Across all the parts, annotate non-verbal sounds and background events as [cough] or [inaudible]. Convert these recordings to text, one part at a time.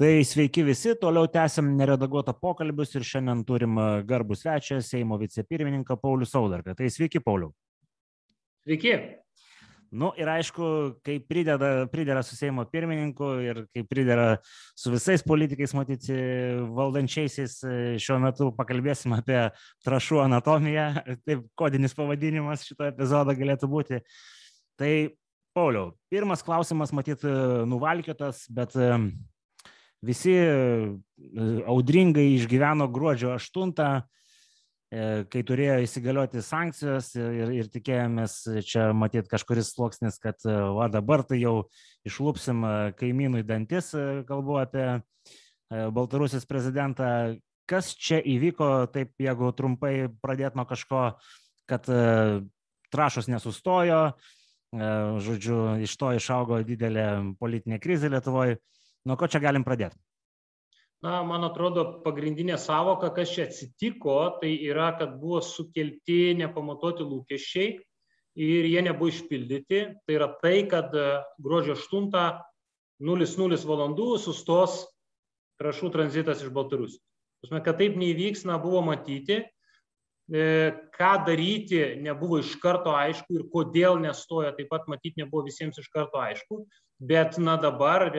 Tai sveiki visi, toliau tęsiam neredaguotą pokalbius ir šiandien turim e, garbų svečią Seimo vicepirmininką Paulių Saudarką. Tai sveiki, Pauliu. Sveiki. Nu ir aišku, kai prideda, pridera su Seimo pirmininku ir kai pridera su visais politikais, matyti, valdančiaisiais, e, šiuo metu pakalbėsim apie trašų anatomiją, [laughs] taip kodinis pavadinimas šito epizodo galėtų būti. Tai, Pauliau, pirmas klausimas, matyt, nuvalkiotas, bet Visi e, audringai išgyveno gruodžio 8, e, kai turėjo įsigalioti sankcijos ir, ir tikėjomės čia matyti kažkuris sluoksnis, kad e, va dabar tai jau išlūpsim kaimynų į dantis, kalbu apie Baltarusijos prezidentą. Kas čia įvyko, taip jeigu trumpai pradėt nuo kažko, kad trašos nesustojo, žodžiu, iš to išaugo didelė politinė krizė Lietuvoje Nuo ko čia galim pradėti? Na, man atrodo, pagrindinė savoka, kas čia atsitiko, tai yra, kad buvo sukelti nepamatuoti lūkesčiai ir jie nebuvo išpildyti. Tai yra tai, kad e, gruodžio 8.00 valandų sustos trašų tranzitas iš Baltarusijos. Pasme, kad taip neįvyks, na, buvo matyti, e, ką daryti nebuvo iš karto aišku ir kodėl nestoja, taip pat matyti nebuvo visiems iš karto aišku, bet na dabar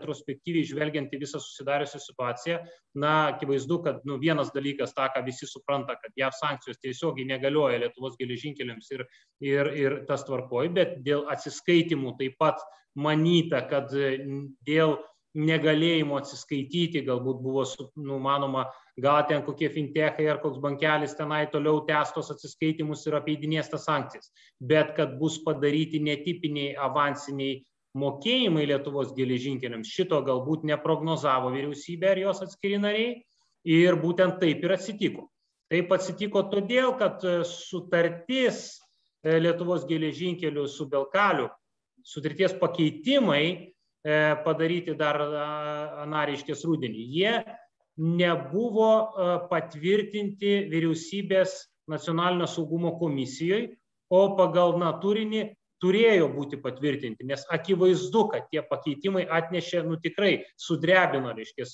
retrospektyviai žvelgiant į visą susidariusią situaciją, na, akivaizdu, kad nu, vienas dalykas, tą, ką visi supranta, kad JAV sankcijos tiesiogiai negalioja Lietuvos geležinkeliams ir, ir, ir tas tvarkoj, bet dėl atsiskaitimų taip pat manyta, kad dėl negalėjimo atsiskaityti, galbūt buvo numanoma, gal ten kokie fintechai ar koks bankelis tenai toliau testos atsiskaitimus ir apeidinės tas sankcijas, bet kad bus padaryti netipiniai avansiniai mokėjimai Lietuvos geležinkeliams šito galbūt neprognozavo vyriausybė ar jos atskiri nariai ir būtent taip ir atsitiko. Taip atsitiko todėl, kad e, sutartis e, Lietuvos geležinkelių su Belkaliu, sutarties pakeitimai e, padaryti dar anariškės rūdienį, jie nebuvo patvirtinti vyriausybės nacionalinio saugumo komisijoje, o pagal na, turinį turėjo būti patvirtinti, nes akivaizdu, kad tie pakeitimai atnešė, nu tikrai sudrebino, reiškės,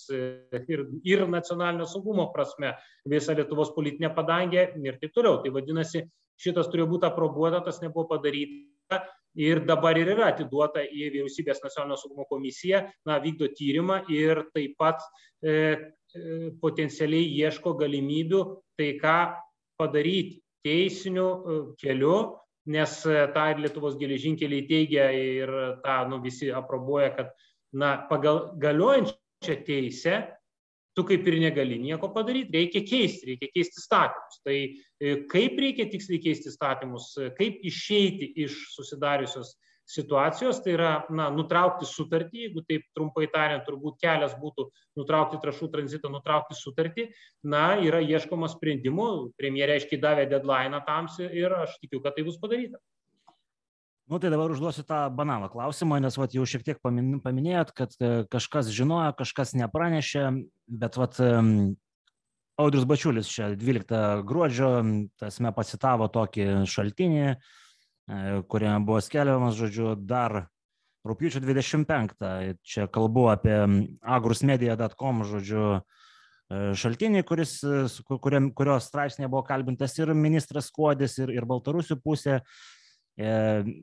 ir, ir nacionalinio saugumo prasme visą Lietuvos politinę padangę ir taip toliau. Tai vadinasi, šitas turėjo būti aprobuota, tas nebuvo padaryta ir dabar ir yra atiduota į vyriausybės nacionalinio saugumo komisiją, na, vykdo tyrimą ir taip pat e, e, potencialiai ieško galimybių tai ką padaryti teisiniu e, keliu nes e, tą ir Lietuvos geležinkeliai teigia ir tą nu, visi aprobuoja, kad na, pagal galiojančią teisę tu kaip ir negali nieko padaryti, reikia keisti, reikia keisti statymus. Tai e, kaip reikia tiksliai keisti statymus, kaip išeiti iš susidariusios situacijos, tai yra na, nutraukti sutartį, jeigu taip trumpai tariant, turbūt kelias būtų nutraukti trašų tranzitą, nutraukti sutartį, na, yra ieškoma sprendimų, premjerė aiškiai davė deadline tam ir aš tikiu, kad tai bus padaryta. Nu, tai dabar užduosiu tą banalą klausimą, nes vat, jau šiek tiek paminėjot, kad e, kažkas žinojo, kažkas nepranešė, bet vat, Audrius Bačiulis čia 12 gruodžio, tasme pacitavo tokį šaltinį, E, kuriame buvo skelbiamas, žodžiu, dar rūpiučio 25. Čia kalbu apie agrusmedia.com, žodžiu, e, šaltinį, kuris, kuriam, kurios straipsnėje buvo kalbintas ir ministras Skuodis, ir, ir Baltarusių pusė. E,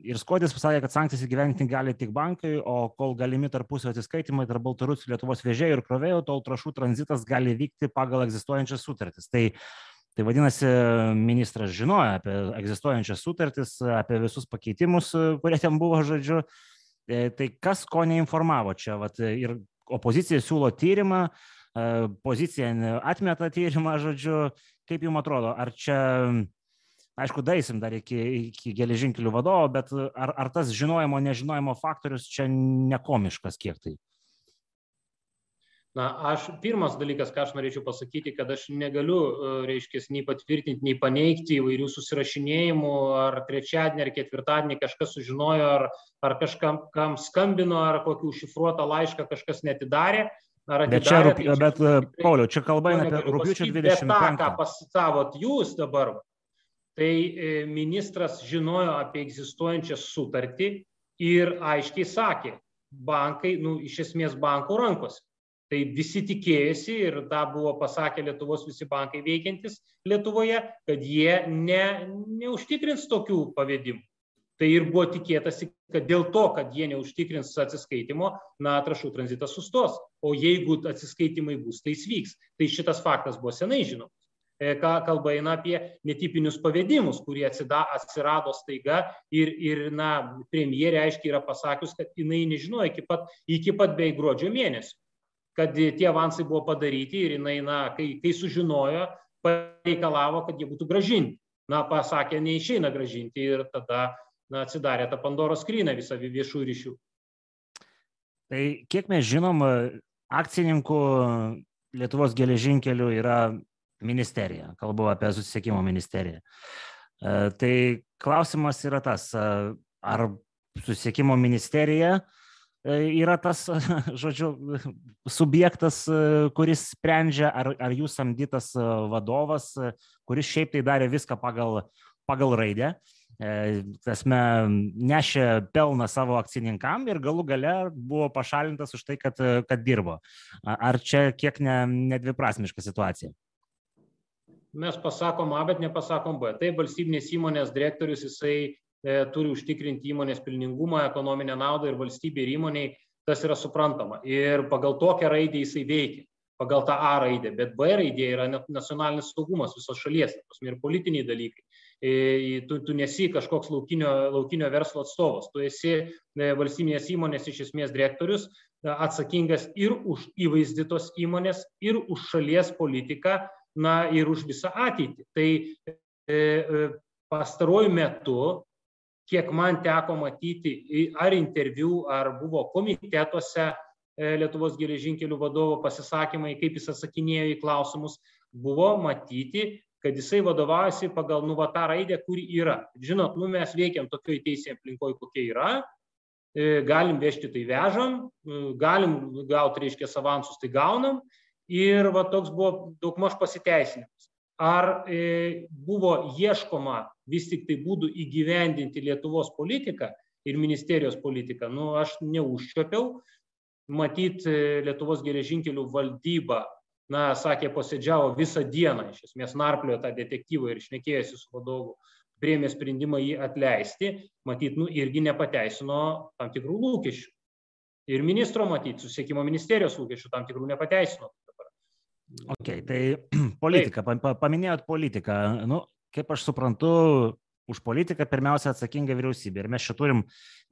ir Skuodis pasakė, kad sankcijas įgyventi gali tik bankai, o kol galimi tarpusio atsiskaitimai tarp Baltarusių, Lietuvos vežėjų ir krovėjų, tol trašų tranzitas gali vykti pagal egzistuojančias sutartis. Tai Tai vadinasi, ministras žinojo apie egzistuojančias sutartis, apie visus pakeitimus, kurie ten buvo, žodžiu. E, tai kas ko neinformavo čia? Vat, ir opozicija siūlo tyrimą, e, pozicija atmeta tyrimą, žodžiu. Kaip jums atrodo, ar čia, aišku, daisim dar iki, iki geležinkelių vadovo, bet ar, ar tas žinojimo, nežinojimo faktorius čia nekomiškas kiek tai? Na aš pirmas dalykas ką aš norėčiau pasakyti kad aš negaliu e, reiškias nei patvirtint nei paneigti įvairių susirašinėjimų ar trečiadienį ar ketvirtadienį kažkas sužinojo ar ar kažkam kam skambino ar kokį užšifruotą laišką kažkas neatidarė ar atidarė. Bet čia, rūp... tai bet, e, Pauliau, čia kalba eina apie rūpiučio 25. Bet tą, ką pasitavot jūs dabar, tai e, ministras žinojo apie egzistuojančią sutartį ir aiškiai sakė, bankai, nu, iš esmės bankų rankose. Tai visi tikėjosi ir tą buvo pasakę Lietuvos visi bankai veikiantis Lietuvoje, kad jie ne, neužtikrins tokių pavedimų. Tai ir buvo tikėtasi, kad dėl to, kad jie neužtikrins atsiskaitimo, na, trašų tranzitas sustos. O jeigu atsiskaitimai bus, tai jis vyks. Tai šitas faktas buvo senai žinomas. E, kalba eina apie netipinius pavedimus, kurie atsirado staiga ir, ir na, premjerė aiškiai yra pasakius, kad jinai nežinojo iki pat, iki pat bei gruodžio mėnesio, kad tie avansai buvo padaryti ir jinai, na, kai, kai sužinojo, pareikalavo, kad jie būtų gražinti. Na, pasakė, neišeina gražinti ir tada na, atsidarė tą Pandoros skryną visą viešų ryšių. Tai kiek mes žinom, akcininkų Lietuvos geležinkelių yra ministerija, kalbu apie susisiekimo ministeriją. E, tai klausimas yra tas, ar susisiekimo ministerija e, yra tas, [laughs] žodžiu, subjektas, kuris sprendžia, ar, ar jūs samdytas vadovas, kuris šiaip tai darė viską pagal, pagal raidę, tasme, nešė pelną savo akcininkam ir galų gale buvo pašalintas už tai, kad, kad dirbo. Ar čia kiek ne, nedviprasmiška situacija? mes pasakom A, bet nepasakom B. Taip, valstybinės įmonės direktorius jisai e, turi užtikrinti įmonės pelningumą, ekonominę naudą ir valstybė ir įmoniai tas yra suprantama. Ir pagal tokią raidę jisai veikia, pagal tą A raidę, bet B raidė yra nacionalinis saugumas visos šalies, ir politiniai dalykai. E, tu, tu nesi kažkoks laukinio, laukinio verslo atstovas, tu esi e, valstybinės įmonės iš esmės direktorius, e, atsakingas ir už įvaizdytos įmonės, ir už šalies politiką, na ir už visą ateitį. Tai e, e, pastaruoju metu, kiek man teko matyti ar interviu, ar buvo komitetuose e, Lietuvos geležinkelių vadovo pasisakymai, kaip jis atsakinėjo į klausimus, buvo matyti, kad jisai vadovaujasi pagal nu va tą raidę, kuri yra. Žinot, nu mes veikiam tokioj teisėje aplinkoje, kokia yra, galim vežti tai vežam, galim gauti, reiškia, avansus tai gaunam, ir va toks buvo daugmaž pasiteisinimas. Ar e, buvo ieškoma vis tik tai būdų įgyvendinti Lietuvos politiką ir ministerijos politiką, nu aš neužčiopiau. Matyt, e, Lietuvos geležinkelių valdyba, na, sakė, posėdžiavo visą dieną, iš esmės narpliojo tą detektyvą ir šnekėjosi su vadovu, priėmė sprendimą jį atleisti, matyt, nu, irgi nepateisino tam tikrų lūkesčių. Ir ministro, matyt, susiekimo ministerijos lūkesčių tam tikrų nepateisino. Ok, tai [clears throat] politika, paminėjot politiką. Nu, kaip aš suprantu, už politiką pirmiausia atsakinga vyriausybė. Ir mes čia turim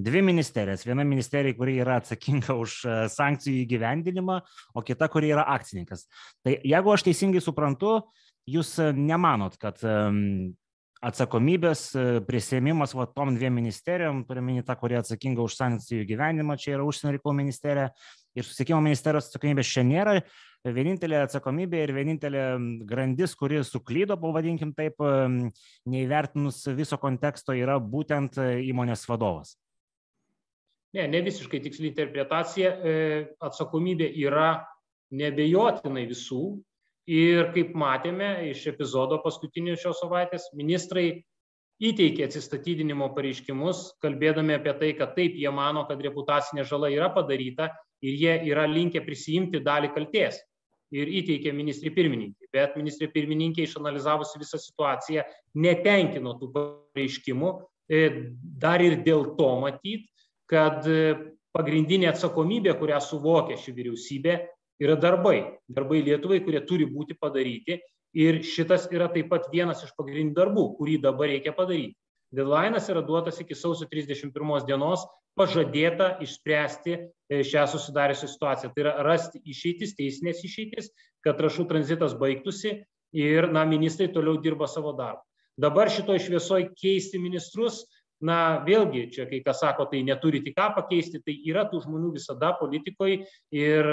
dvi ministerijas. Viena ministerija, kuri yra atsakinga už e, sankcijų įgyvendinimą, o kita, kuri yra akcininkas. Tai jeigu aš teisingai suprantu, jūs e, nemanot, kad atsakomybės e, prisėmimas va tom dviem ministerijom, turime tą, kuri atsakinga už sankcijų gyvenimą, čia yra užsienio reikalų ministerija ir susiekimo ministerijos atsakomybės čia nėra vienintelė atsakomybė ir vienintelė grandis, kuri suklydo, pavadinkim taip, neįvertinus viso konteksto, yra būtent e, įmonės vadovas. Ne, ne visiškai tiksli interpretacija. E, atsakomybė yra nebejotinai visų. Ir kaip matėme iš epizodo paskutinio šios savaitės, ministrai įteikė atsistatydinimo pareiškimus, kalbėdami apie tai, kad taip jie mano, kad reputacinė žala yra padaryta ir jie yra linkę prisijimti dalį kalties ir įteikė ministrė pirmininkė. Bet ministrė pirmininkė išanalizavusi visą situaciją netenkino tų pareiškimų, e, dar ir dėl to matyt, kad e, pagrindinė atsakomybė, kurią suvokia ši vyriausybė, yra darbai. Darbai Lietuvai, kurie turi būti padaryti. Ir šitas yra taip pat vienas iš pagrindinių darbų, kurį dabar reikia padaryti. Deadline'as yra duotas iki sausio 31 dienos, pažadėta išspręsti e, šią susidariusią situaciją. Tai yra rasti išeitis, teisinės išeitis, kad trašų tranzitas baigtųsi ir na, ministrai toliau dirba savo darbą. Dabar šitoj šviesoj keisti ministrus, na vėlgi, čia kai kas sako, tai neturi tik ką pakeisti, tai yra tų žmonių visada politikoje ir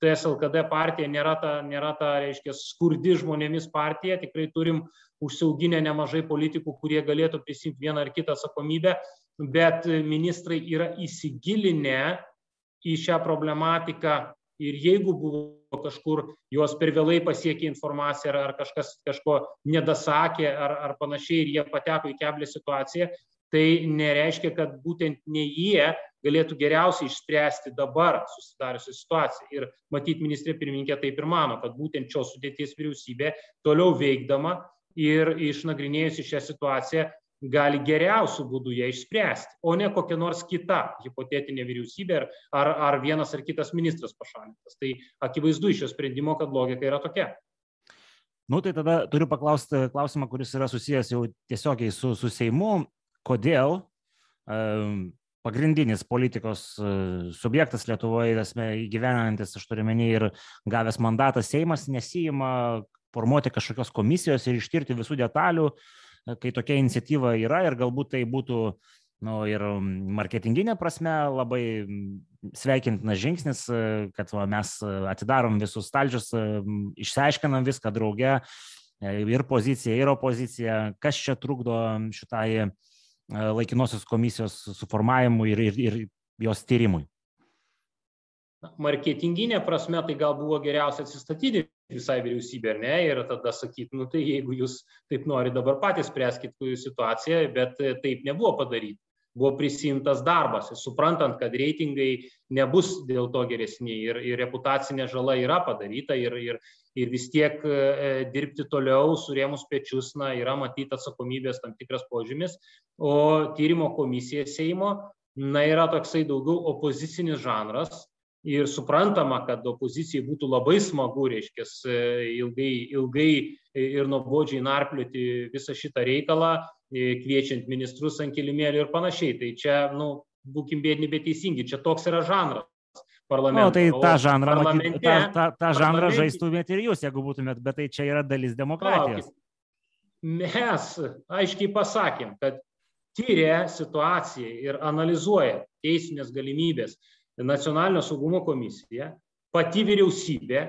TSLKD partija nėra ta, nėra ta reiškia, skurdi žmonėmis partija, tikrai turim užsiauginę nemažai politikų, kurie galėtų prisimti vieną ar kitą atsakomybę, bet ministrai yra įsigilinę į šią problematiką ir jeigu buvo kažkur juos per vėlai pasiekė informacija ar, ar kažkas kažko nedasakė ar, ar panašiai ir jie pateko į keblę situaciją, tai nereiškia, kad būtent ne jie galėtų geriausiai išspręsti dabar susidariusią situaciją. Ir matyt, ministrė pirmininkė taip ir mano, kad būtent šios sudėties vyriausybė toliau veikdama ir išnagrinėjusi šią situaciją gali geriausių būdų ją išspręsti, o ne kokia nors kita hipotetinė vyriausybė ar, ar vienas ar kitas ministras pašalintas. Tai akivaizdu iš šio sprendimo, kad logika yra tokia. Nu, tai tada turiu paklausti klausimą, kuris yra susijęs jau tiesiogiai su, su Seimu. Kodėl um, pagrindinis politikos uh, subjektas Lietuvoje, esmė įgyvenantis, aš turiu menį, ir gavęs mandatą Seimas nesijima formuoti kažkokios komisijos ir ištirti visų detalių, kai tokia iniciatyva yra ir galbūt tai būtų nu, ir marketinginė prasme labai sveikintinas žingsnis, kad va, mes atidarom visus stalčius, išsiaiškinam viską drauge ir pozicija, ir opozicija, kas čia trukdo šitai laikinosios komisijos suformavimui ir, ir, ir jos tyrimui. Marketinginė prasme tai gal buvo geriausia atsistatyti visai vyriausybė, ar ne, ir tada sakyti, nu tai jeigu jūs taip nori, dabar patys spręskit situaciją, bet taip nebuvo padaryti. Buvo prisimtas darbas, suprantant, kad reitingai nebus dėl to geresni ir, ir reputacinė žala yra padaryta ir, ir, ir vis tiek e, e dirbti toliau, surėmus pečius, na, yra matyti atsakomybės tam tikras požymis, o tyrimo komisija Seimo, na, yra toksai daugiau opozicinis žanras, ir suprantama, kad opozicijai būtų labai smagu, reiškia, ilgai, ilgai ir nuobodžiai narplioti visą šitą reikalą, e, kviečiant ministrus ant kilimėlį ir panašiai. Tai čia, nu, būkim bėdini, bet teisingi, čia toks yra žanras. O tai tą žanrą, matyt, tą, tą, tą žanrą žaistumėt ir jūs, jeigu būtumėt, bet tai čia yra dalis demokratijos. Mes aiškiai pasakėm, kad tyria situaciją ir analizuoja teisinės galimybės nacionalinio saugumo komisija, pati vyriausybė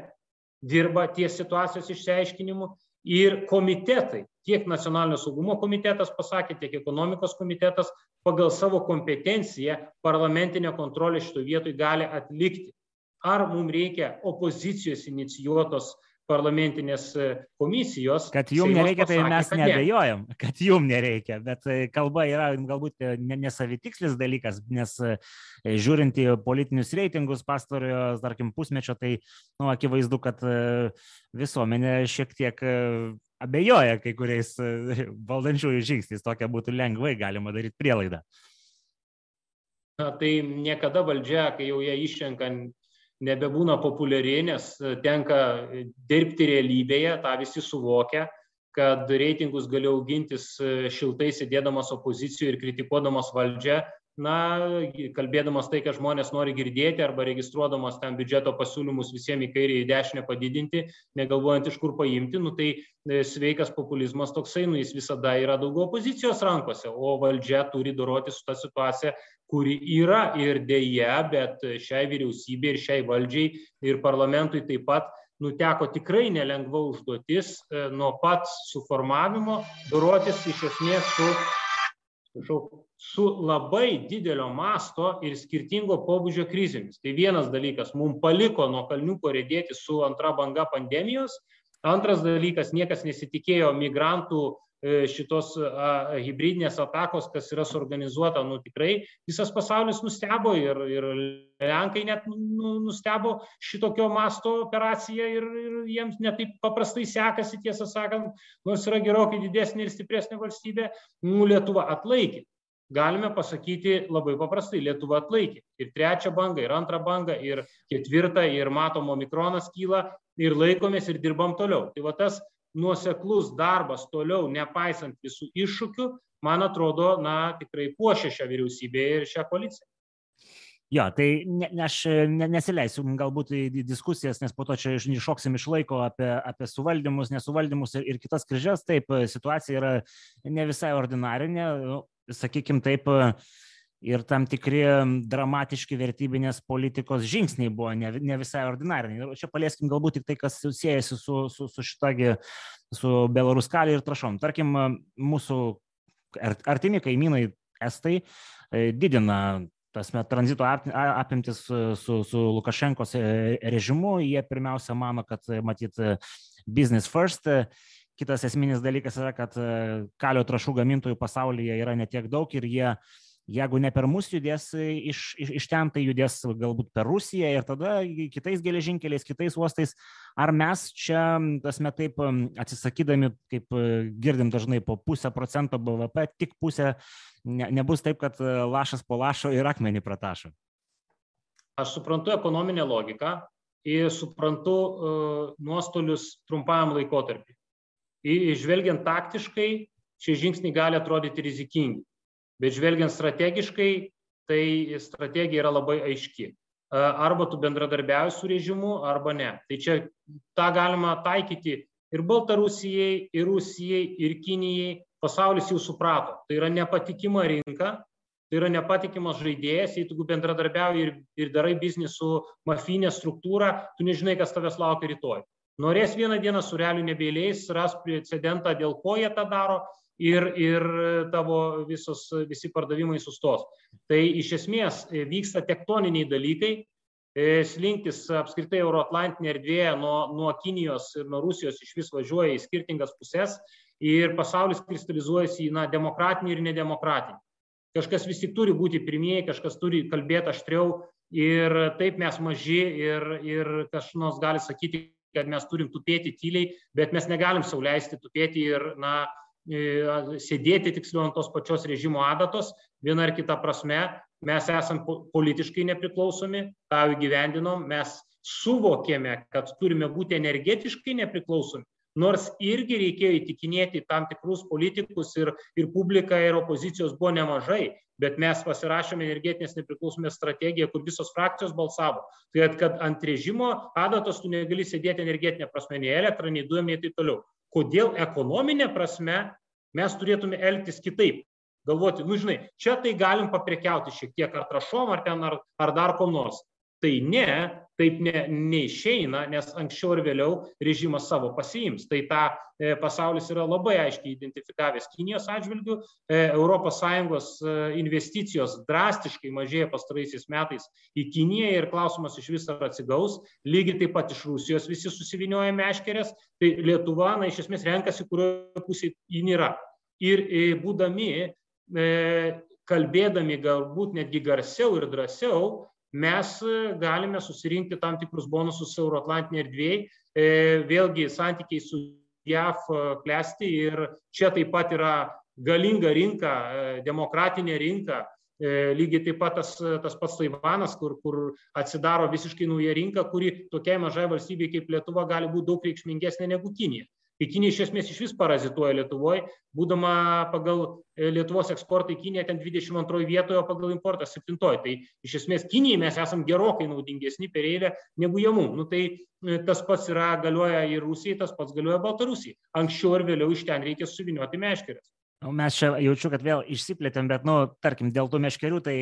dirba ties situacijos išsiaiškinimu ir komitetai, tiek nacionalinio saugumo komitetas pasakė, tiek ekonomikos komitetas pagal savo kompetenciją parlamentinę kontrolę šitoje vietoje gali atlikti. Ar mums reikia opozicijos inicijuotos parlamentinės e, komisijos. Kad jum nereikia, tai pasakė, tai mes nebejojam, ne. kad jum nereikia, bet e, kalba yra galbūt e, nesavitikslis dalykas, nes žiūrint į politinius reitingus pastarojo, tarkim, pusmečio, tai nu, akivaizdu, kad visuomenė šiek tiek abejoja kai kuriais valdančiųjų žingsniais, tokia būtų lengvai galima daryti prielaidą. Na, tai niekada valdžia, kai jau ją išrenka nebebūna populiari, nes e, tenka e, dirbti realybėje, tą visi suvokia, kad reitingus gali augintis e, šiltai sėdėdamas opozicijoje ir kritikuodamas valdžią, na, kalbėdamas tai, ką žmonės nori girdėti arba registruodamas ten biudžeto pasiūlymus visiems į kairę, į dešinę padidinti, negalvojant iš kur paimti, nu tai sveikas populizmas toksai, nu jis visada yra daugiau opozicijos rankose, o valdžia turi doroti su tą situaciją, kuri yra ir dėja, bet šiai vyriausybei ir šiai valdžiai ir parlamentui taip pat nuteko tikrai nelengva užduotis e, nuo pat suformavimo dorotis iš esmės su, su, su labai didelio masto ir skirtingo pobūdžio krizėmis. Tai vienas dalykas, mums paliko nuo kalniuko rėdėti su antra banga pandemijos, antras dalykas, niekas nesitikėjo migrantų šitos hybridinės atakos, kas yra suorganizuota, nu tikrai visas pasaulis nustebo ir, ir Lenkai net nu, nustebo šitokio masto operaciją ir, ir jiems netaip paprastai sekasi, tiesą sakant, nors yra gerokai didesnė ir stipresnė valstybė, nu, Lietuva atlaikė. Galime pasakyti labai paprastai, Lietuva atlaikė. Ir trečią bangą, ir antrą bangą, ir ketvirtą, ir matom, omikronas kyla, ir laikomės, ir dirbam toliau. Tai va tas nuoseklus darbas toliau, nepaisant visų iššūkių, man atrodo, na, tikrai puošia šią vyriausybę ir šią koaliciją. Jo, tai ne, ne, aš ne, nesileisiu galbūt į diskusijas, nes po to čia iššoksim iš laiko apie, apie suvaldymus, nesuvaldymus ir, ir kitas kryžės. Taip, situacija yra ne visai ordinarinė, nu, sakykime taip, uh, ir tam tikri dramatiški vertybinės politikos žingsniai buvo ne, ne visai ordinariniai. Ir čia palieskim galbūt tik tai, kas siejasi su, su, su šitagi, su Belaruskaliu ir trašom. Tarkim, mūsų artimi kaimynai Estai e, didina tasme, tranzito apimtis su, su Lukašenkos e, režimu. Jie pirmiausia mano, kad matyt business first. Kitas esminis dalykas yra, kad kalio trašų gamintojų pasaulyje yra netiek daug ir jie uh, jeigu ne per mus judės iš, iš, iš ten, tai judės galbūt per Rusiją ir tada kitais geležinkeliais, kitais uostais. Ar mes čia, tasme taip, atsisakydami, kaip girdim dažnai, po pusę procento BVP, tik pusę, ne, nebus taip, kad lašas po lašo ir akmenį pratašo? Aš suprantu ekonominę logiką ir suprantu uh, nuostolius trumpam laikotarpiu. Žvelgiant taktiškai, šie žingsniai gali atrodyti rizikingi bet žvelgiant strategiškai, tai strategija yra labai aiški. Arba tu bendradarbiauji su režimu, arba ne. Tai čia tą galima taikyti ir Baltarusijai, ir Rusijai, ir Kinijai. Pasaulis jau suprato. Tai yra nepatikima rinka, tai yra nepatikimas žaidėjas, jei tu bendradarbiauji ir, ir darai biznį su mafinė struktūra, tu nežinai, kas tavęs laukia rytoj. Norės vieną dieną su realiu nebėliais, ras precedentą, dėl ko jie tą daro, ir, ir tavo visos, visi pardavimai sustos. Tai iš esmės e, vyksta tektoniniai dalykai, e, slinktis apskritai Euroatlantinė erdvė nuo, nuo Kinijos ir nuo Rusijos iš vis važiuoja į skirtingas pusės ir pasaulis kristalizuojasi į na, demokratinį ir nedemokratinį. Kažkas vis tik turi būti pirmieji, kažkas turi kalbėti aštriau ir taip mes maži ir, ir kažkas gali sakyti, kad mes turim tupėti tyliai, bet mes negalim sauliaisti tupėti ir na, sėdėti tiksliau ant tos pačios režimo adatos, viena ar kita prasme, mes esame politiškai nepriklausomi, tą įgyvendinom, mes suvokėme, kad turime būti energetiškai nepriklausomi, nors irgi reikėjo įtikinėti tam tikrus politikus ir, ir publiką ir opozicijos buvo nemažai, bet mes pasirašėme energetinės nepriklausomės strategiją, kur visos frakcijos balsavo. Tai kad ant režimo adatos tu negali sėdėti energetinė prasme, nei elektrą, nei dujom, nei taip toliau kodėl ekonominė prasme mes turėtume elgtis kitaip. Galvoti, nu žinai, čia tai galim paprekiauti šiek tiek ar trašom, ar ten, ar, ar dar ko nors. Tai ne, taip ne, neišeina, nes anksčiau ir vėliau režimas savo pasiims. Tai tą e, pasaulis yra labai aiškiai identifikavęs Kinijos atžvilgių. E, ES e, investicijos drastiškai mažėja pastaraisiais metais į Kiniją ir klausimas iš viso atsigaus. Lygiai taip pat iš Rusijos visi susivinioja meškerės. Tai Lietuva, na, iš esmės renkasi, kurioje pusėje jin yra. Ir e, būdami, e, kalbėdami galbūt netgi garsiau ir drąsiau, mes e, galime susirinkti tam tikrus bonusus Euroatlantinė erdvėjai. E, vėlgi santykiai su JAV e, klesti ir čia taip pat yra galinga rinka, demokratinė rinka. Lygiai taip pat tas, tas pats Taivanas, kur, kur atsidaro visiškai nauja rinka, kuri tokiai mažai valstybei kaip Lietuva gali būti daug reikšmingesnė negu Kinija kai Kinija iš esmės iš vis parazituoja Lietuvoje, būdama pagal e, Lietuvos eksportą į Kiniją ten 22 vietoje, o pagal importą 7. Tai iš esmės Kinijai mes esame gerokai naudingesni per eilę negu jie mums. Nu, tai e, tas pats yra galioja ir Rusijai, tas pats galioja Baltarusijai. Anksčiau ar vėliau iš ten reikia suvinioti meškerės. Nu, mes čia jaučiu, kad vėl išsiplėtėm, bet, nu, tarkim, dėl tų meškerių, tai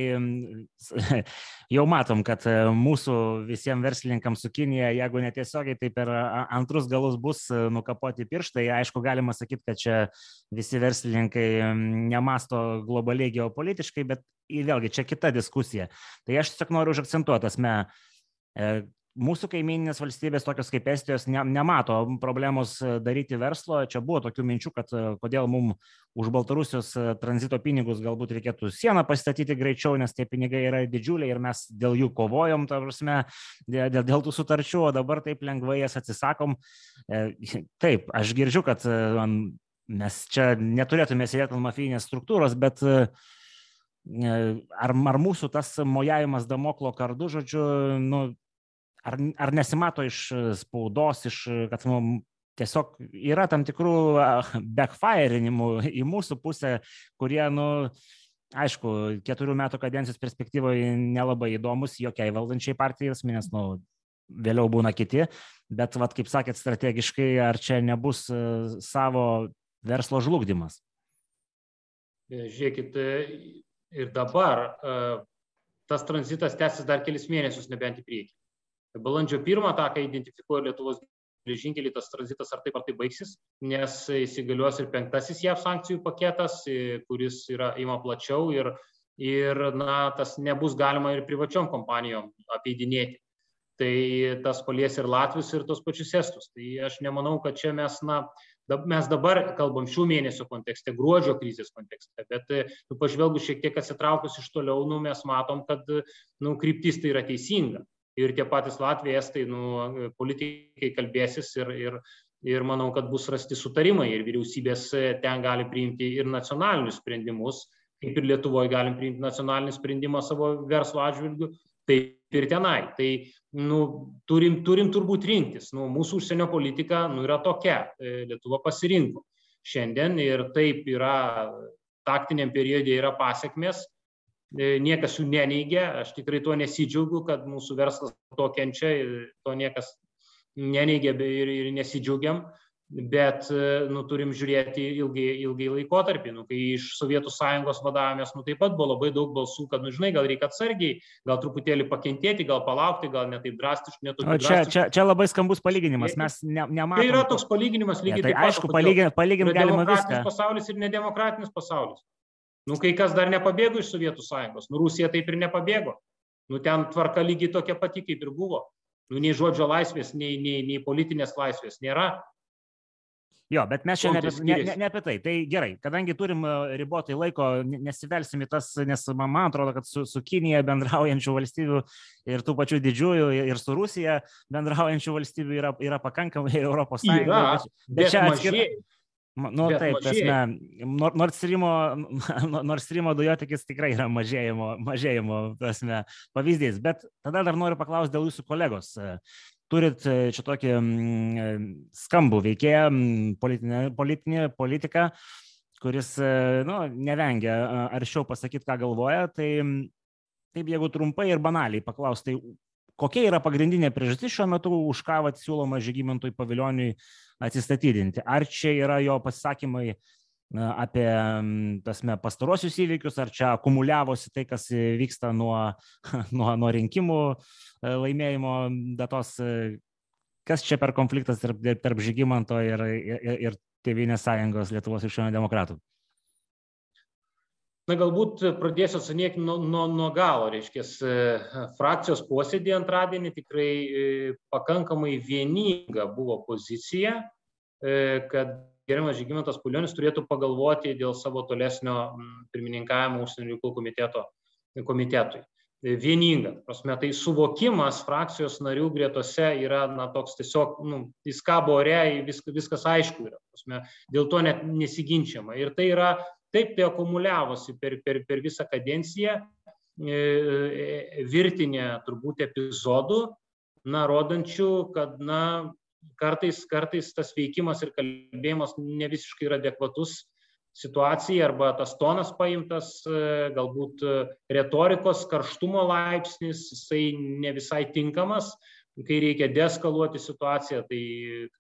[laughs] jau matom, kad e, mūsų visiems verslininkams su Kinija, jeigu netiesiogiai, tai per antrus galus bus e, nukapoti pirštai. Aišku, galima sakyti, kad čia visi verslininkai nemasto globaliai geopolitiškai, bet vėlgi čia kita diskusija. Tai aš tiesiog noriu užakcentuoti, asme, mūsų kaimininės valstybės, tokios kaip Estijos, ne, nemato problemos e, daryti verslo. Čia buvo tokių minčių, kad e, kodėl mums už Baltarusijos e, tranzito pinigus galbūt reikėtų sieną pastatyti greičiau, nes tie pinigai yra didžiuliai ir mes dėl jų kovojom, ta prasme, dėl, dėl tų sutarčių, o dabar taip lengvai jas atsisakom. Taip, aš girdžiu, kad mes čia neturėtume sėdėti ant mafijinės struktūros, bet ar, ar mūsų tas mojavimas damoklo kardu, žodžiu, nu, ar, ar nesimato iš e, spaudos, iš, e, kad nu, tiesiog yra tam tikrų backfirinimų į mūsų pusę, kurie, nu, aišku, keturių metų kadencijos perspektyvoje nelabai įdomus jokiai valdančiai partijai, nes, nu, vėliau būna kiti, bet, vat, kaip sakėt, strategiškai, ar čia nebus e, savo verslo žlugdymas? Žiūrėkit, ir dabar tas tranzitas tęsis dar kelis mėnesius, nebent į priekį. Balandžio pirmą tą, kai identifikuoja Lietuvos geležinkelį, tas tranzitas ar taip ar taip baigsis, nes įsigaliuos ir penktasis JAV sankcijų paketas, kuris yra įma plačiau ir, ir na, tas nebus galima ir privačiom kompanijom apeidinėti. Tai tas palies ir Latvius, ir tos pačius Estus. Tai aš nemanau, kad čia mes na, Mes dabar kalbam šių mėnesių kontekste, gruodžio krizės kontekste, bet nu, pažvelgus šiek tiek atsitraukus iš toliau, nu, mes matom, kad nu, kryptis tai yra teisinga. Ir tie patys Latvijai, Estai, nu, politikai kalbėsis ir, ir, ir manau, kad bus rasti sutarimai ir vyriausybės ten gali priimti ir nacionalinius sprendimus, kaip ir Lietuvoje galim priimti nacionalinį sprendimą savo verslo atžvilgių, taip ir tenai. Tai nu, turim, turim turbūt rinktis. Nu, mūsų užsienio politika nu, yra tokia. E, Lietuva pasirinko šiandien ir taip yra taktiniam periodė yra pasiekmes. E, niekas jų neneigia, aš tikrai tuo nesidžiaugiu, kad mūsų verslas to kenčia, to niekas neneigia ir, ir nesidžiaugiam bet nu, turim žiūrėti ilgai, ilgai laikotarpį. Nu, kai iš Sovietų sąjungos vadavomės, nu, taip pat buvo labai daug balsų, kad, nu, žinai, gal reikia atsargiai, gal truputėlį pakentėti, gal palaukti, gal netaip drastiškai, netaip drastiškai. Čia, čia, čia labai skambus palyginimas, mes ne, nematome. Tai yra toks palyginimas lygiai ne, tai taip pat. Aišku, palyginti palygin galima viską. pasaulis ir nedemokratinis pasaulis. Nu, kai kas dar nepabėgo iš Sovietų sąjungos, nu, Rusija taip ir nepabėgo. Nu, ten tvarka lygiai tokia pati, kaip ir buvo. Nu, nei žodžio laisvės, nei, nei, nei politinės laisvės nėra. Jo, bet mes čia ne, ne, ne, apie tai. Tai gerai, kadangi turim e, ribotai laiko, nesivelsim į tas, nes man atrodo, kad su, su Kinija bendraujančių valstybių ir tų pačių didžiųjų ir su Rusija bendraujančių valstybių yra, yra pakankamai [laughs] Europos Sąjungoje. Bet, bet čia atskirai. Nu, Bet taip, tasme, Nord Streamo, [laughs] Nord Streamo dujotikis tikrai yra mažėjimo, mažėjimo tasme, pavyzdys. Bet tada dar noriu paklausti dėl jūsų kolegos turit e, čia tokį e, skambų veikėją, politinę, politinę politiką, kuris e, nu, nevengia aršiau pasakyti, ką galvoja. Tai taip, jeigu trumpai ir banaliai paklausti, tai kokia yra pagrindinė priežastis šiuo metu, už ką vat, siūloma Žygimantui Pavilioniui atsistatydinti? Ar čia yra jo pasisakymai apie tasme, pastarosius įvykius, ar čia akumuliavosi tai, kas vyksta nuo, [laughs] nuo, nuo rinkimų E, laimėjimo datos. Kas čia per konfliktas tarp, tarp Žygimanto ir, ir, ir Tėvynės sąjungos Lietuvos krikščionių demokratų? Na, galbūt pradėsiu atsanėti nuo, nuo, nuo galo. Reiškia, frakcijos posėdį antradienį tikrai e, pakankamai vieninga buvo pozicija, kad geriamas Žygimantas Pulionis turėtų pagalvoti dėl savo tolesnio pirmininkavimo užsienio reikalų komiteto komitetui vieninga. Prasme, tai suvokimas frakcijos narių gretose yra na, toks tiesiog, nu, jis kabo ore, vis, viskas aišku yra. Prasme, dėl to net nesiginčiama. Ir tai yra, taip tai akumuliavosi per, per, per visą kadenciją e, e, virtinė turbūt epizodų, na, rodančių, kad, na, kartais, kartais tas veikimas ir kalbėjimas ne visiškai yra adekvatus situacija arba tas tonas paimtas, e, galbūt retorikos karštumo laipsnis, jisai ne visai tinkamas, kai reikia deskaluoti situaciją, tai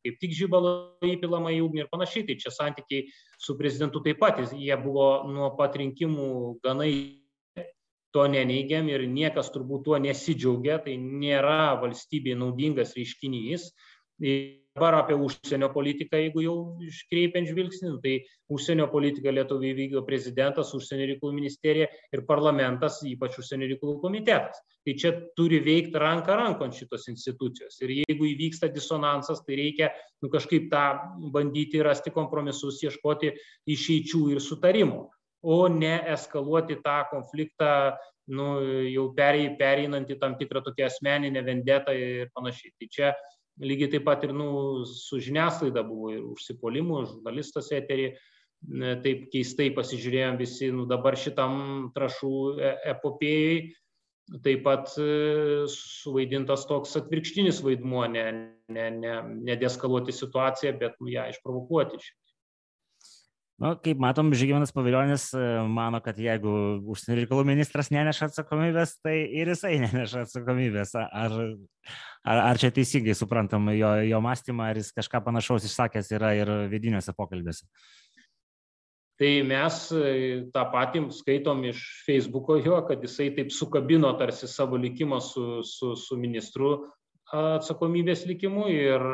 kaip tik žybalo įpilama į ugnį ir panašiai. Tai čia santykiai su prezidentu taip pat, jie buvo nuo pat rinkimų ganai to neneigiam ir niekas turbūt tuo nesidžiaugia, tai nėra valstybei naudingas reiškinys dabar apie užsienio politiką, jeigu jau iškreipiant žvilgsnį, nu, tai užsienio politiką Lietuvai vykdo prezidentas, užsienio reikalų ministerija ir parlamentas, ypač užsienio reikalų komitetas. Tai čia turi veikti ranka rankon šitos institucijos. Ir jeigu įvyksta disonansas, tai reikia nu, kažkaip tą bandyti rasti kompromisus, ieškoti išeičių ir sutarimų, o ne eskaluoti tą konfliktą nu, jau pereinant į tam tikrą tokią asmeninę vendetą ir panašiai. Tai čia lygiai taip pat ir nu, su žiniasklaida buvo ir užsipolimų, žurnalistas eterį, taip keistai pasižiūrėjom visi, nu, dabar šitam trašų e, epopėjai, taip pat e, suvaidintas toks atvirkštinis vaidmuo, ne, ne, ne, ne deskaluoti situaciją, bet nu, ją išprovokuoti. Na, kaip matom, Žygimantas Paviljonis e, mano, kad jeigu užsienio reikalų ministras neneša atsakomybės, tai ir jisai [laughs] neneša atsakomybės. Ar, ar, ar čia teisingai suprantam jo, jo mąstymą, ar jis kažką panašaus išsakęs yra ir vidiniuose pokalbėse? Tai mes e, tą patį skaitom iš Facebooko jo, kad jisai taip sukabino tarsi savo likimą su, su, su ministru atsakomybės likimu ir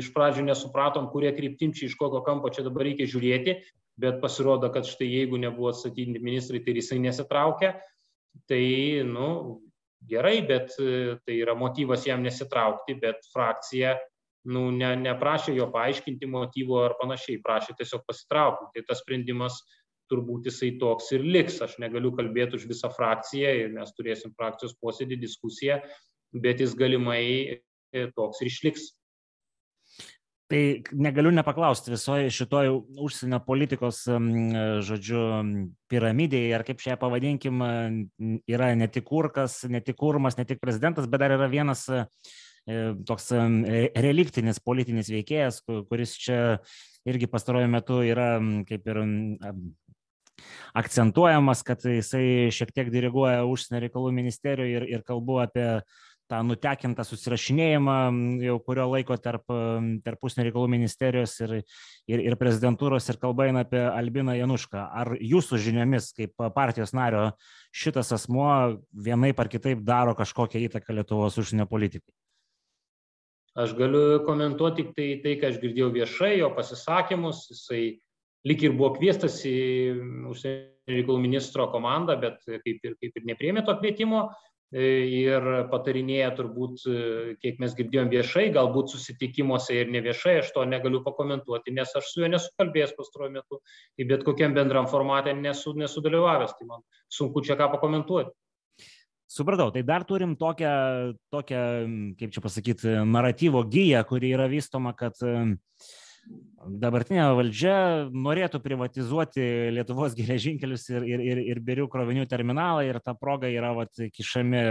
iš pradžių nesupratom, kurie kryptim čia iš kokio kampo čia dabar reikia žiūrėti, bet pasirodo, kad štai jeigu nebuvo atstatydinti ministrai, tai jisai nesitraukia, tai, nu, gerai, bet tai yra motyvas jam nesitraukti, bet frakcija nu, ne, neprašė jo paaiškinti motyvo ar panašiai, prašė tiesiog pasitraukti. Tai tas sprendimas turbūt jisai toks ir liks. Aš negaliu kalbėti už visą frakciją ir mes turėsim frakcijos posėdį, diskusiją, bet jis galimai e, toks ir išliks. Tai negaliu nepaklausti visoje šitoje užsienio politikos, žodžiu, piramidėje, ar kaip čia pavadinkim, yra ne tik kurkas, ne tik kurmas, ne tik prezidentas, bet dar yra vienas e, toks reliktinis politinis veikėjas, kuris čia irgi pastaruoju metu yra kaip ir akcentuojamas, kad jisai šiek tiek diriguoja užsienio reikalų ministerijoje ir, ir kalbu apie tą nutekintą susirašinėjimą jau kurio laiko tarp, tarp užsienio reikalų ministerijos ir, ir, ir prezidentūros ir kalba eina apie Albiną Janušką. Ar jūsų žiniomis, kaip partijos nario, šitas asmuo vienaip ar kitaip daro kažkokią įtaką Lietuvos užsienio politikai? Aš galiu komentuoti tik tai, tai, ką aš girdėjau viešai, jo pasisakymus, jisai lyg ir buvo kviestas į užsienio reikalų ministro komandą, bet kaip ir, kaip ir nepriemė to kvietimo ir patarinėja turbūt, kiek mes girdėjom viešai, galbūt susitikimuose ir neviešai, aš to negaliu pakomentuoti, nes aš su juo nesu kalbėjęs pastaruoju metu, tai bet kokiam bendram formate nesu, nesudalyvavęs, tai man sunku čia ką pakomentuoti. Supratau, tai dar turim tokią, tokią kaip čia pasakyti, naratyvo gyją, kuri yra vystoma, kad uh, dabartinė valdžia norėtų privatizuoti Lietuvos geležinkelius ir, ir, ir, ir birių krovinių terminalą ir ta proga yra vat, kišami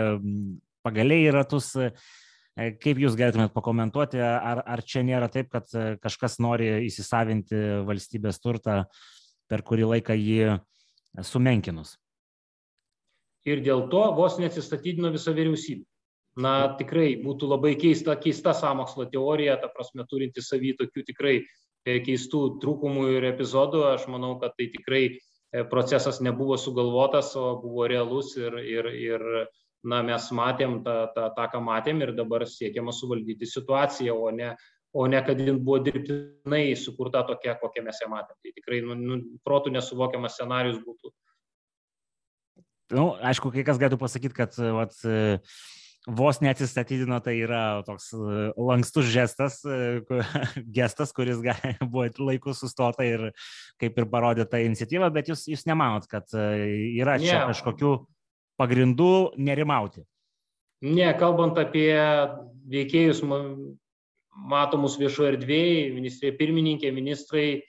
pagaliai į ratus. E, kaip Jūs galėtumėt pakomentuoti, ar, ar čia nėra taip, kad kažkas nori įsisavinti valstybės turtą, per kurį laiką jį sumenkinus? Ir dėl to vos neatsistatydino visa vyriausybė na tikrai būtų labai keista keista sąmokslo teorija ta prasme turinti savy tokių tikrai e, keistų trūkumų ir epizodų. Aš manau kad tai tikrai e, procesas nebuvo sugalvotas o buvo realus ir ir ir na mes matėm tą tą tą ką matėm ir dabar siekiama suvaldyti situaciją o ne o ne kad jin buvo dirbtinai sukurta tokia kokią mes ją matėm. Tai tikrai nu nu protu nesuvokiamas scenarijus būtų. Nu aišku kai kas galėtų pasakyt kad vat vos neatsistatydino, tai yra toks e, lankstus žestas, e, [laughs] gestas, kuris gali, [laughs] buvo laiku sustota ir kaip ir parodė tą iniciatyvą, bet jūs, jūs nemanot, kad e, yra čia yeah. kažkokių pagrindų nerimauti? Ne, kalbant apie veikėjus matomus viešoje erdvėje, ministrė pirmininkė, ministrai,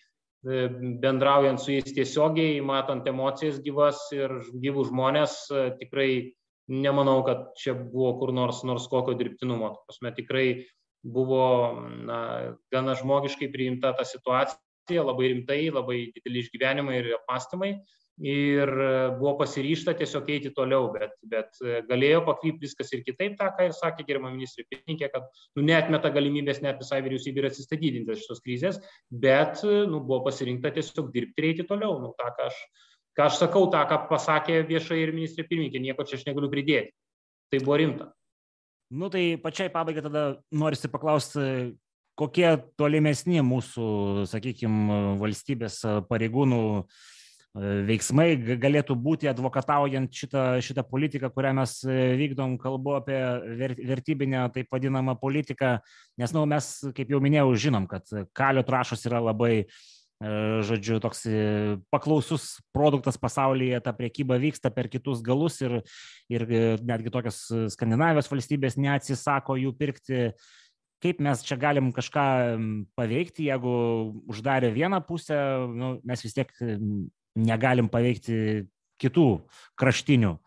bendraujant su jais tiesiogiai, matant emocijas gyvas ir gyvų žmonės, tikrai nemanau, kad čia buvo kur nors, nors kokio dirbtinumo. Prasme, tikrai buvo na, gana žmogiškai priimta ta situacija, labai rimtai, labai dideli išgyvenimai ir apmastymai. Ir buvo pasiryšta tiesiog eiti toliau, bet, bet galėjo pakrypti viskas ir kitaip, tą, ką ir sakė gerima ministrė pirmininkė, kad nu, netmeta galimybės net visai vyriausybė ir atsistatydinti šios krizės, bet nu, buvo pasirinkta tiesiog dirbti ir eiti toliau. Nu, tą, ką aš ką aš sakau, tą, ką pasakė viešai ir ministrė pirmininkė, nieko čia aš negaliu pridėti. Tai buvo rimta. Nu tai pačiai pabaigai tada norisi paklausti, kokie tolimesni mūsų, sakykime, valstybės pareigūnų e, veiksmai galėtų būti advokataujant šitą, šitą politiką, kurią mes vykdom, kalbu apie vertybinę taip vadinamą politiką, nes nu, mes, kaip jau minėjau, žinom, kad kalio trašos yra labai uh, E, žodžiu, toks paklausus produktas pasaulyje, ta priekyba vyksta per kitus galus ir, ir netgi tokios Skandinavijos valstybės neatsisako jų pirkti. Kaip mes čia galim kažką paveikti, jeigu uždarė vieną pusę, nu, mes vis tiek negalim paveikti kitų kraštinių.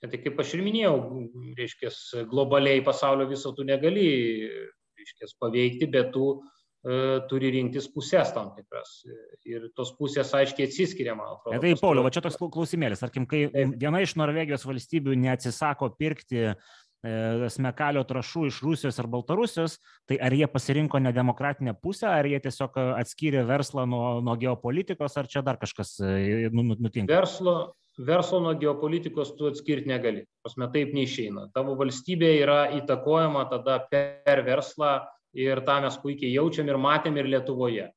Tai kaip aš ir minėjau, reiškia, globaliai pasaulio viso tu negali, reiškia, paveikti, bet tu uh, turi rinktis pusės tam tikras. Ir tos pusės aiškiai atsiskiria, man atrodo. Tai, Pauliu, va čia toks klausimėlis. Tarkim, kai Taip. viena iš Norvegijos valstybių neatsisako pirkti e, smekalio trašų iš Rusijos ar Baltarusijos, tai ar jie pasirinko nedemokratinę pusę, ar jie tiesiog atskyrė verslą nuo, nuo geopolitikos, ar čia dar kažkas e, nu, nu, nutinka? Verslo, verslo nuo geopolitikos tu atskirti negali. Pasme, taip neišeina. Tavo valstybė yra įtakojama tada per verslą ir tą mes puikiai jaučiam ir matėm ir Lietuvoje.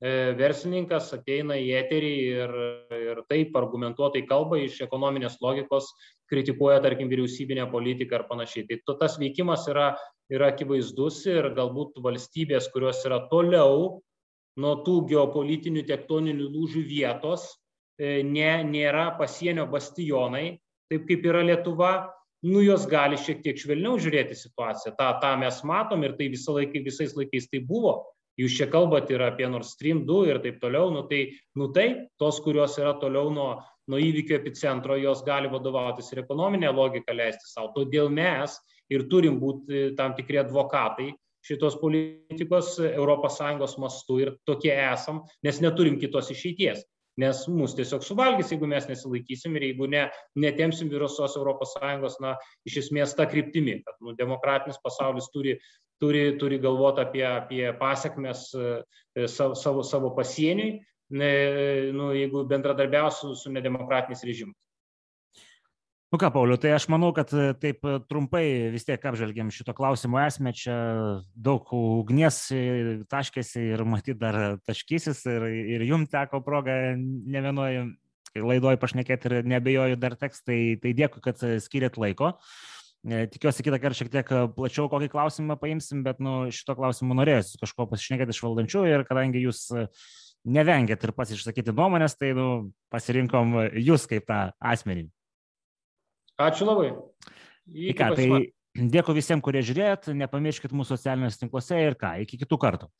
verslininkas ateina į eterį ir, ir taip argumentuotai kalba iš ekonominės logikos, kritikuoja, tarkim, vyriausybinę politiką ar panašiai. Tai tas veikimas yra, yra akivaizdus ir galbūt valstybės, kurios yra toliau nuo tų geopolitinių tektoninių lūžių vietos, e, ne, nėra pasienio bastionai, taip kaip yra Lietuva, nu jos gali šiek tiek švelniau žiūrėti situaciją. Ta, tą mes matom ir tai visą laiką, visais laikais tai buvo. Jūs čia kalbate ir apie Nord Stream 2 ir taip toliau, nu tai, nu tai tos, kurios yra toliau nuo, nuo įvykio epicentro, jos gali vadovautis ir ekonominė logika leisti savo. Todėl mes ir turim būti tam tikri advokatai šitos politikos ES mastu ir tokie esam, nes neturim kitos išeities. Nes mus tiesiog suvalgys, jeigu mes nesilaikysim ir jeigu ne, netemsim virusos ES, na, iš esmės tą kryptimį, kad nu, demokratinis pasaulis turi, turi, turi galvoti apie, apie pasiekmes e, savo, savo, savo pasieniui, ne, nu, jeigu bendradarbiausiu su nedemokratiniais režimais. Nu ką, Pauliu, tai aš manau, kad e, taip e, trumpai vis tiek apžvelgiam šito klausimo esmę. Čia daug ugnies e, taškėsi ir matyt dar taškysis ir, ir jum teko proga ne vienoje laidoje pašnekėti ir nebejoju dar teks. Tai, tai dėkui, kad skiriat laiko. Tikiuosi kitą kartą šiek tiek plačiau kokį klausimą paimsim, bet nu, šito klausimu norėsiu kažko pasišnekėti iš valdančių ir kadangi jūs nevengėt ir pats išsakyti nuomonės, tai nu, pasirinkom jūs kaip tą asmenį. Ačiū labai. Į ką, tai dėkui visiems, kurie žiūrėjot, nepamirškit mūsų socialiniuose tinkluose ir ką, iki kitų kartų.